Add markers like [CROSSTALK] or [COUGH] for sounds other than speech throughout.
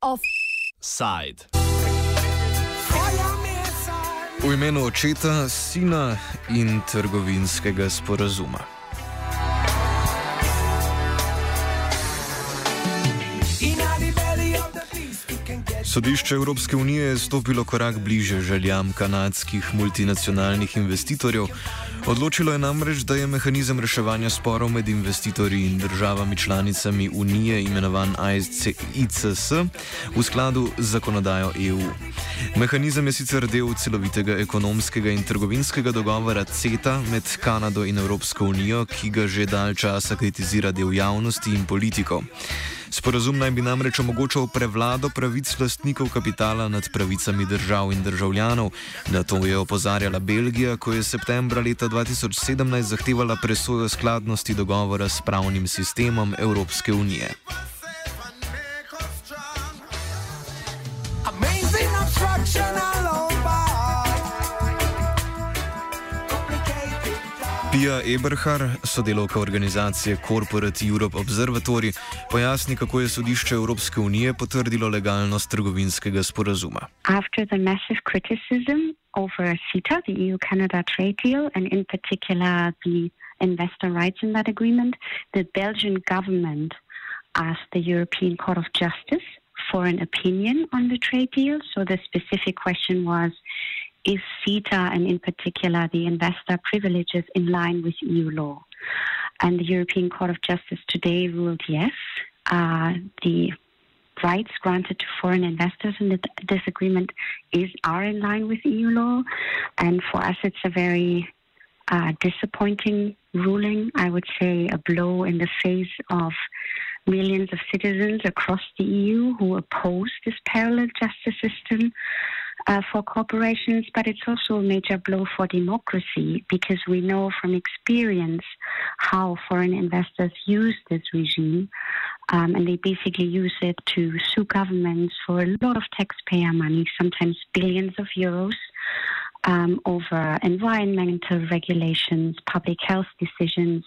Offside. V imenu očeta, sina in trgovinskega sporazuma. Sodišče Evropske unije je stopilo korak bliže željam kanadskih multinacionalnih investitorjev. Odločilo je namreč, da je mehanizem reševanja sporov med investitorji in državami članicami Unije, imenovan ICS, v skladu z zakonodajo EU. Mehanizem je sicer del celovitega ekonomskega in trgovinskega dogovora CETA med Kanado in Evropsko unijo, ki ga že dalj časa kritizira del javnosti in politikov. Sporazum naj bi namreč omogočal prevlado pravic lastnikov kapitala nad pravicami držav in državljanov. Na to je opozarjala Belgija, ko je septembra leta 2017 zahtevala presojo skladnosti dogovora s pravnim sistemom Evropske unije. Pia Eberhard, sodelovka organizacije Corporate Europe Observatory, pojasni, kako je sodišče Evropske unije potrdilo legalnost trgovinskega sporazuma. After the massive criticism over CETA, the EU-Canada trade deal, and in particular the investor rights in that agreement, the Belgian government asked the European Court of Justice for an opinion on the trade deal. So the specific question was, is CETA and in particular the investor privileges in line with EU law? And the European Court of Justice today ruled yes. Uh, the rights granted to foreign investors in this agreement is are in line with EU law, and for us it's a very uh, disappointing ruling. I would say a blow in the face of millions of citizens across the EU who oppose this parallel justice system uh, for corporations, but it's also a major blow for democracy because we know from experience how foreign investors use this regime. Um, and they basically use it to sue governments for a lot of taxpayer money, sometimes billions of euros. Um, over environmental regulations, public health decisions.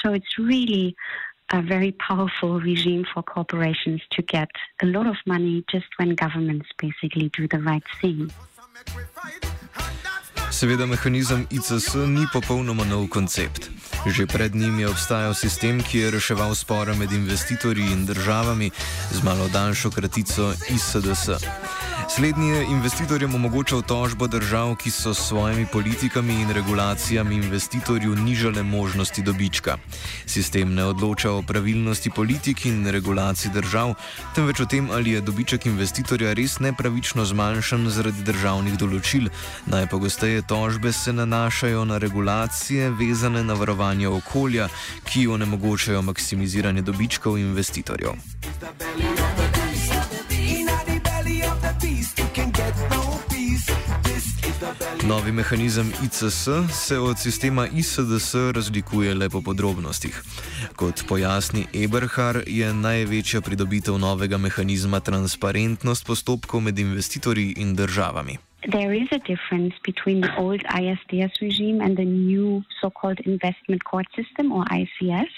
So it's really a very powerful regime for corporations to get a lot of money just when governments basically do the right thing. Seveda, mehanizem ICS ni popolnoma nov koncept. Že pred njim je obstajal sistem, ki je reševal spore med investitorji in državami z malo daljšo kratico ISDS. Slednji je investitorjem omogočal tožbo držav, ki so s svojimi politikami in regulacijami investitorju nižale možnosti dobička. Sistem ne odloča o pravilnosti politik in regulacij držav, temveč o tem, ali je dobiček investitorja res nepravično zmanjšan zaradi državnih določil. Najpogosteje tožbe se nanašajo na regulacije vezane na varovanje okolja, ki onemogočajo maksimiziranje dobičkov investitorjev. Novi mehanizem ICS se od sistema ISDS razlikuje le po podrobnostih. Kot pojasni Eberhard, je največja pridobitev novega mehanizma transparentnost postopkov med investitorji in državami. There is a difference between the old ISDS regime and the new so called investment court system or ICS.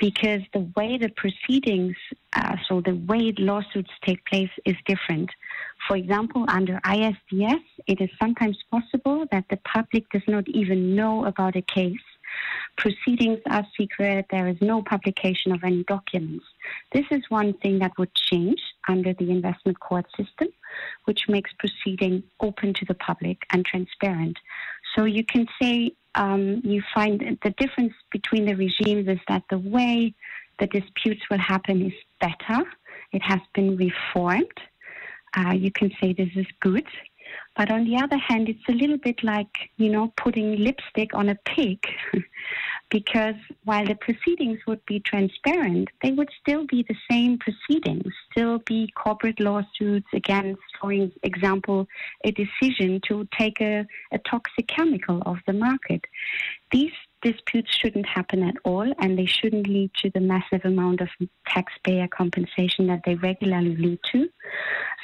because the way the proceedings, uh, so the way lawsuits take place, is different. For example, under ISDS, it is sometimes possible that the public does not even know about a case. Proceedings are secret, there is no publication of any documents. This is one thing that would change under the investment court system, which makes proceeding open to the public and transparent. So you can say um, you find the difference between the regimes is that the way the disputes will happen is better. It has been reformed. Uh, you can say this is good. But on the other hand, it's a little bit like, you know, putting lipstick on a pig. [LAUGHS] because while the proceedings would be transparent, they would still be the same proceedings, still be corporate lawsuits against, for example, a decision to take a, a toxic chemical off the market. These disputes shouldn't happen at all, and they shouldn't lead to the massive amount of taxpayer compensation that they regularly lead to.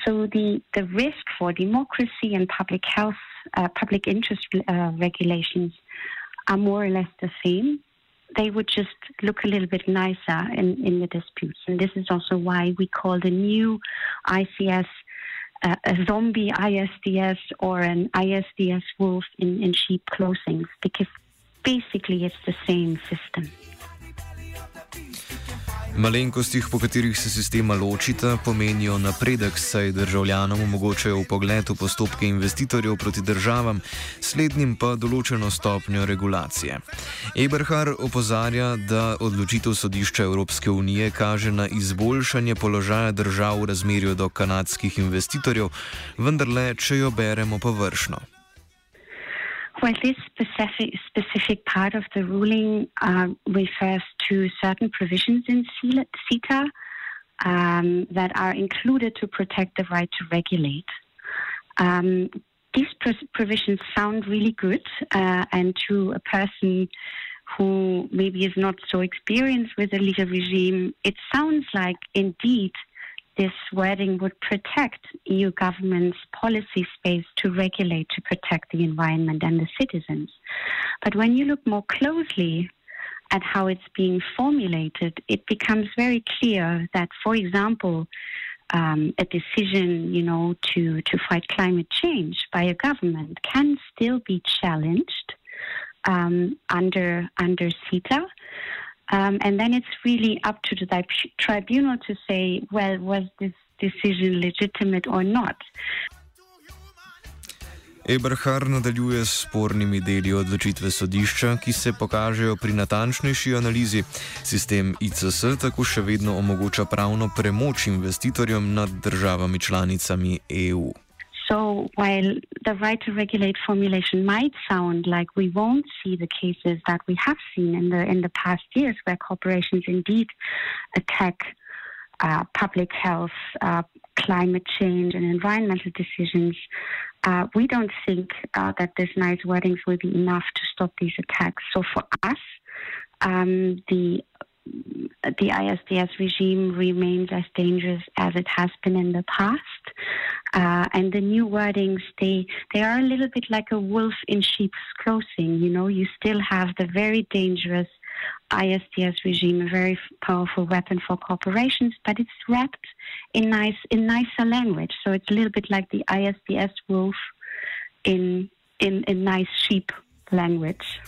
So the, the risk for democracy and public health, uh, public interest uh, regulations are more or less the same. They would just look a little bit nicer in, in the disputes. And this is also why we call the new ICS uh, a zombie ISDS or an ISDS wolf in, in sheep clothing, because basically it's the same system. Malenkostih, po katerih se sistema ločita, pomenijo napredek, saj državljanom omogočajo pogled v postopke investitorjev proti državam, slednjim pa določeno stopnjo regulacije. Eberhard opozarja, da odločitev sodišča Evropske unije kaže na izboljšanje položaja držav v razmerju do kanadskih investitorjev, vendar le, če jo beremo površno. Well, this specific, specific part of the ruling uh, refers to certain provisions in CETA um, that are included to protect the right to regulate. Um, these provisions sound really good, uh, and to a person who maybe is not so experienced with the legal regime, it sounds like indeed this wording would protect EU government's policy space to regulate to protect the environment and the citizens. But when you look more closely at how it's being formulated, it becomes very clear that, for example, um, a decision, you know, to, to fight climate change by a government can still be challenged um, under under CETA. Um, and then it's really up to the tribunal to say, well, was this decision legitimate or not? Eberhard nadaljuje s spornimi deli odločitve sodišča, ki se pokažejo pri natančnejši analizi. Sistem ICS tako še vedno omogoča pravno premoč investitorjem nad državami članicami EU. So while the right to regulate formulation might sound like we won't see the cases that we have seen in the in the past years, where corporations indeed attack uh, public health, uh, climate change, and environmental decisions, uh, we don't think uh, that this nice wordings will be enough to stop these attacks. So for us, um, the the ISDS regime remains as dangerous as it has been in the past. Uh, and the new wordings, they, they are a little bit like a wolf in sheep's clothing. You know, you still have the very dangerous ISDS regime, a very powerful weapon for corporations, but it's wrapped in nice in nicer language. So it's a little bit like the ISDS wolf in in, in nice sheep language.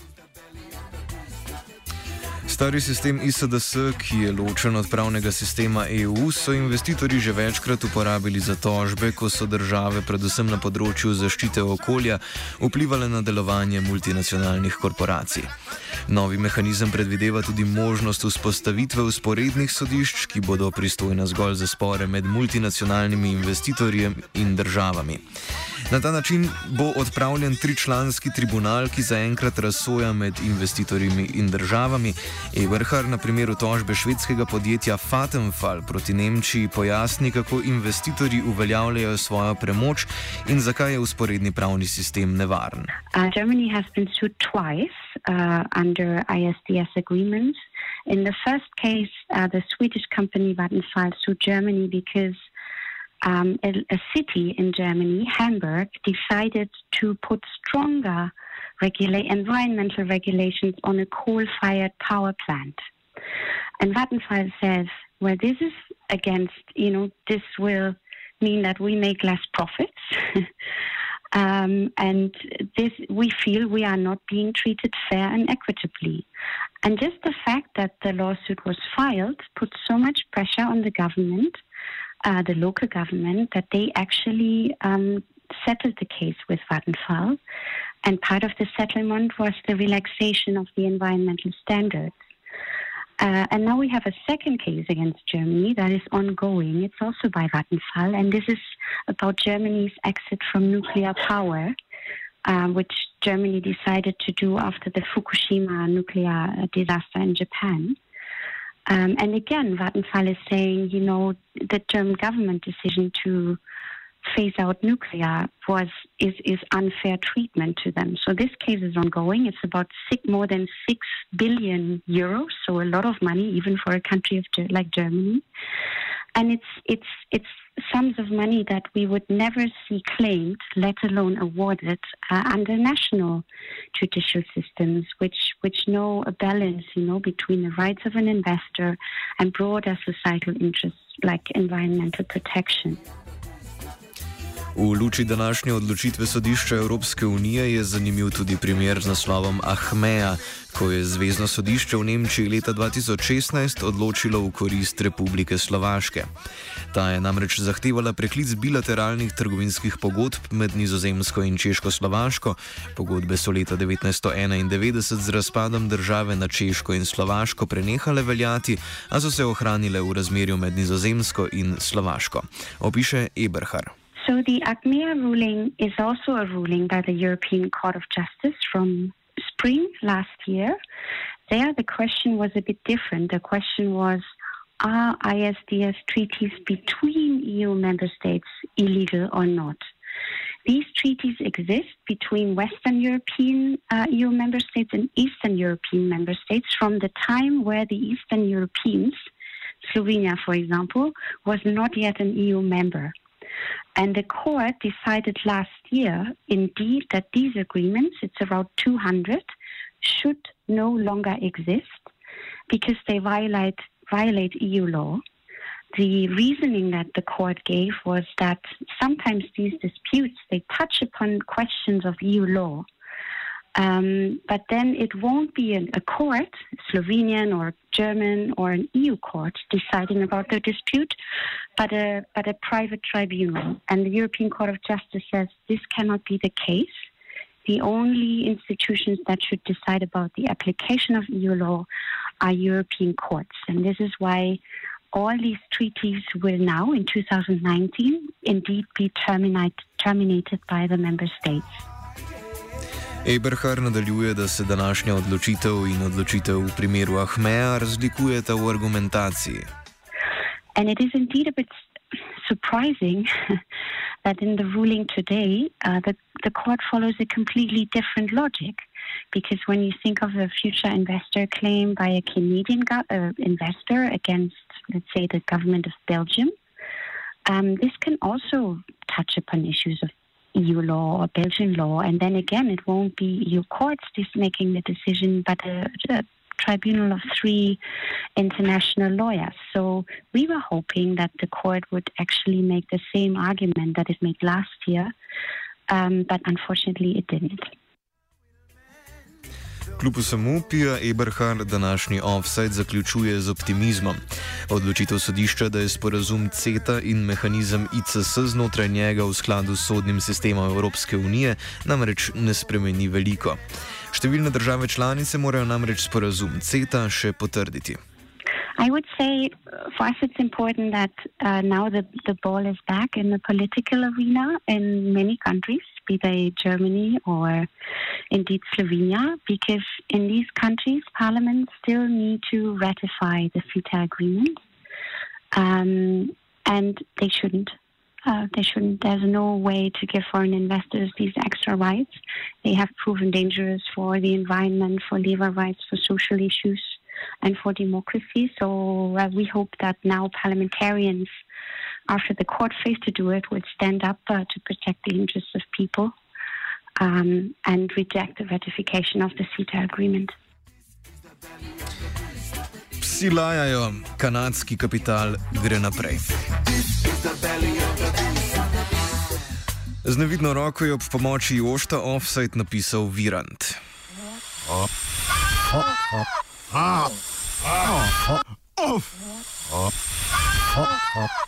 Stari sistem ISDS, ki je ločen od pravnega sistema EU, so investitorji že večkrat uporabili za tožbe, ko so države, predvsem na področju zaščite okolja, vplivali na delovanje multinacionalnih korporacij. Novi mehanizem predvideva tudi možnost vzpostavitve usporednih sodišč, ki bodo pristojna zgolj za spore med multinacionalnimi investitorji in državami. Na ta način bo odpravljen tričlanski tribunal, ki zaenkrat razsoja med investitorji in državami. Eberhard na primeru tožbe švedskega podjetja Fatenfall proti Nemčiji pojasni, kako investitorji uveljavljajo svojo premoč in zakaj je usporedni pravni sistem nevaren. Uh, Germany has been sued twice uh, under ISDS agreements. In the first case, uh, the Swedish company Vattenfall sued Germany because um, a, a, city in Germany, Hamburg, decided to put stronger regula- environmental regulations on a coal-fired power plant. And Vattenfall says, well, this is against, you know, this will mean that we make less profits. [LAUGHS] um, and this, we feel we are not being treated fair and equitably. And just the fact that the lawsuit was filed put so much pressure on the government uh, the local government that they actually um, settled the case with Vattenfall. And part of the settlement was the relaxation of the environmental standards. Uh, and now we have a second case against Germany that is ongoing. It's also by Vattenfall, and this is about Germany's exit from nuclear power, uh, which Germany decided to do after the Fukushima nuclear disaster in Japan. Um, and again, Vattenfall is saying, you know, the German government decision to phase out nuclear was is, is unfair treatment to them. So this case is ongoing. It's about six, more than six billion euros, so a lot of money even for a country of, like Germany. And it's it's it's sums of money that we would never see claimed, let alone awarded, uh, under national judicial systems, which which know a balance, you know, between the rights of an investor and broader societal interests like environmental protection. V luči današnje odločitve sodišča Evropske unije je zanimiv tudi primer z naslovom Ahmeja, ko je Zvezdno sodišče v Nemčiji leta 2016 odločilo v korist Republike Slovaške. Ta je namreč zahtevala preklic bilateralnih trgovinskih pogodb med Nizozemsko in Češko-Slovaško. Pogodbe so leta 1991 z razpadom države na Češko in Slovaško prenehale veljati, a so se ohranile v razmerju med Nizozemsko in Slovaško. Opiše Eberhard. So the Achmea ruling is also a ruling by the European Court of Justice from spring last year. There, the question was a bit different. The question was Are ISDS treaties between EU member states illegal or not? These treaties exist between Western European uh, EU member states and Eastern European member states from the time where the Eastern Europeans, Slovenia for example, was not yet an EU member. And the court decided last year, indeed, that these agreements, it's around 200, should no longer exist because they violate, violate EU law. The reasoning that the court gave was that sometimes these disputes they touch upon questions of EU law um, but then it won't be an, a court, Slovenian or German or an EU court, deciding about the dispute, but a, but a private tribunal. And the European Court of Justice says this cannot be the case. The only institutions that should decide about the application of EU law are European courts. And this is why all these treaties will now, in 2019, indeed be terminate, terminated by the member states. Eberhard nadaljuje, da se današnja odločitev in odločitev v primeru Ahmeja razlikujeta v argumentaciji. And it is indeed a bit surprising [LAUGHS] that in the ruling today, uh, the, the court follows a completely different logic. Because when you think of a future investor claim by a Canadian uh, investor against, let's say, the government of Belgium, um, this can also touch upon issues of EU law or Belgian law, and then again, it won't be EU courts making the decision, but a, a tribunal of three international lawyers. So we were hoping that the court would actually make the same argument that it made last year, um, but unfortunately, it didn't. Kljub vsemu Pija Eberhard današnji offside zaključuje z optimizmom. Odločitev sodišča, da je sporazum CETA in mehanizem ICS znotraj njega v skladu s sodnim sistemom Evropske unije, namreč ne spremeni veliko. Številne države članice morajo namreč sporazum CETA še potrditi. I would say uh, for us it's important that uh, now the, the ball is back in the political arena in many countries, be they Germany or indeed Slovenia, because in these countries parliaments still need to ratify the CETA agreement, um, and they shouldn't. Uh, they shouldn't. There's no way to give foreign investors these extra rights. They have proven dangerous for the environment, for labor rights, for social issues and for democracy. So uh, we hope that now parliamentarians, after the court failed to do it, would stand up uh, to protect the interests of people um, and reject the ratification of the CETA agreement. Psi lajajo, kanadski kapital gre naprej. Z nevidno roko je ob pomoči Jošta offside napisal Virant. Oh. Oh. Oh.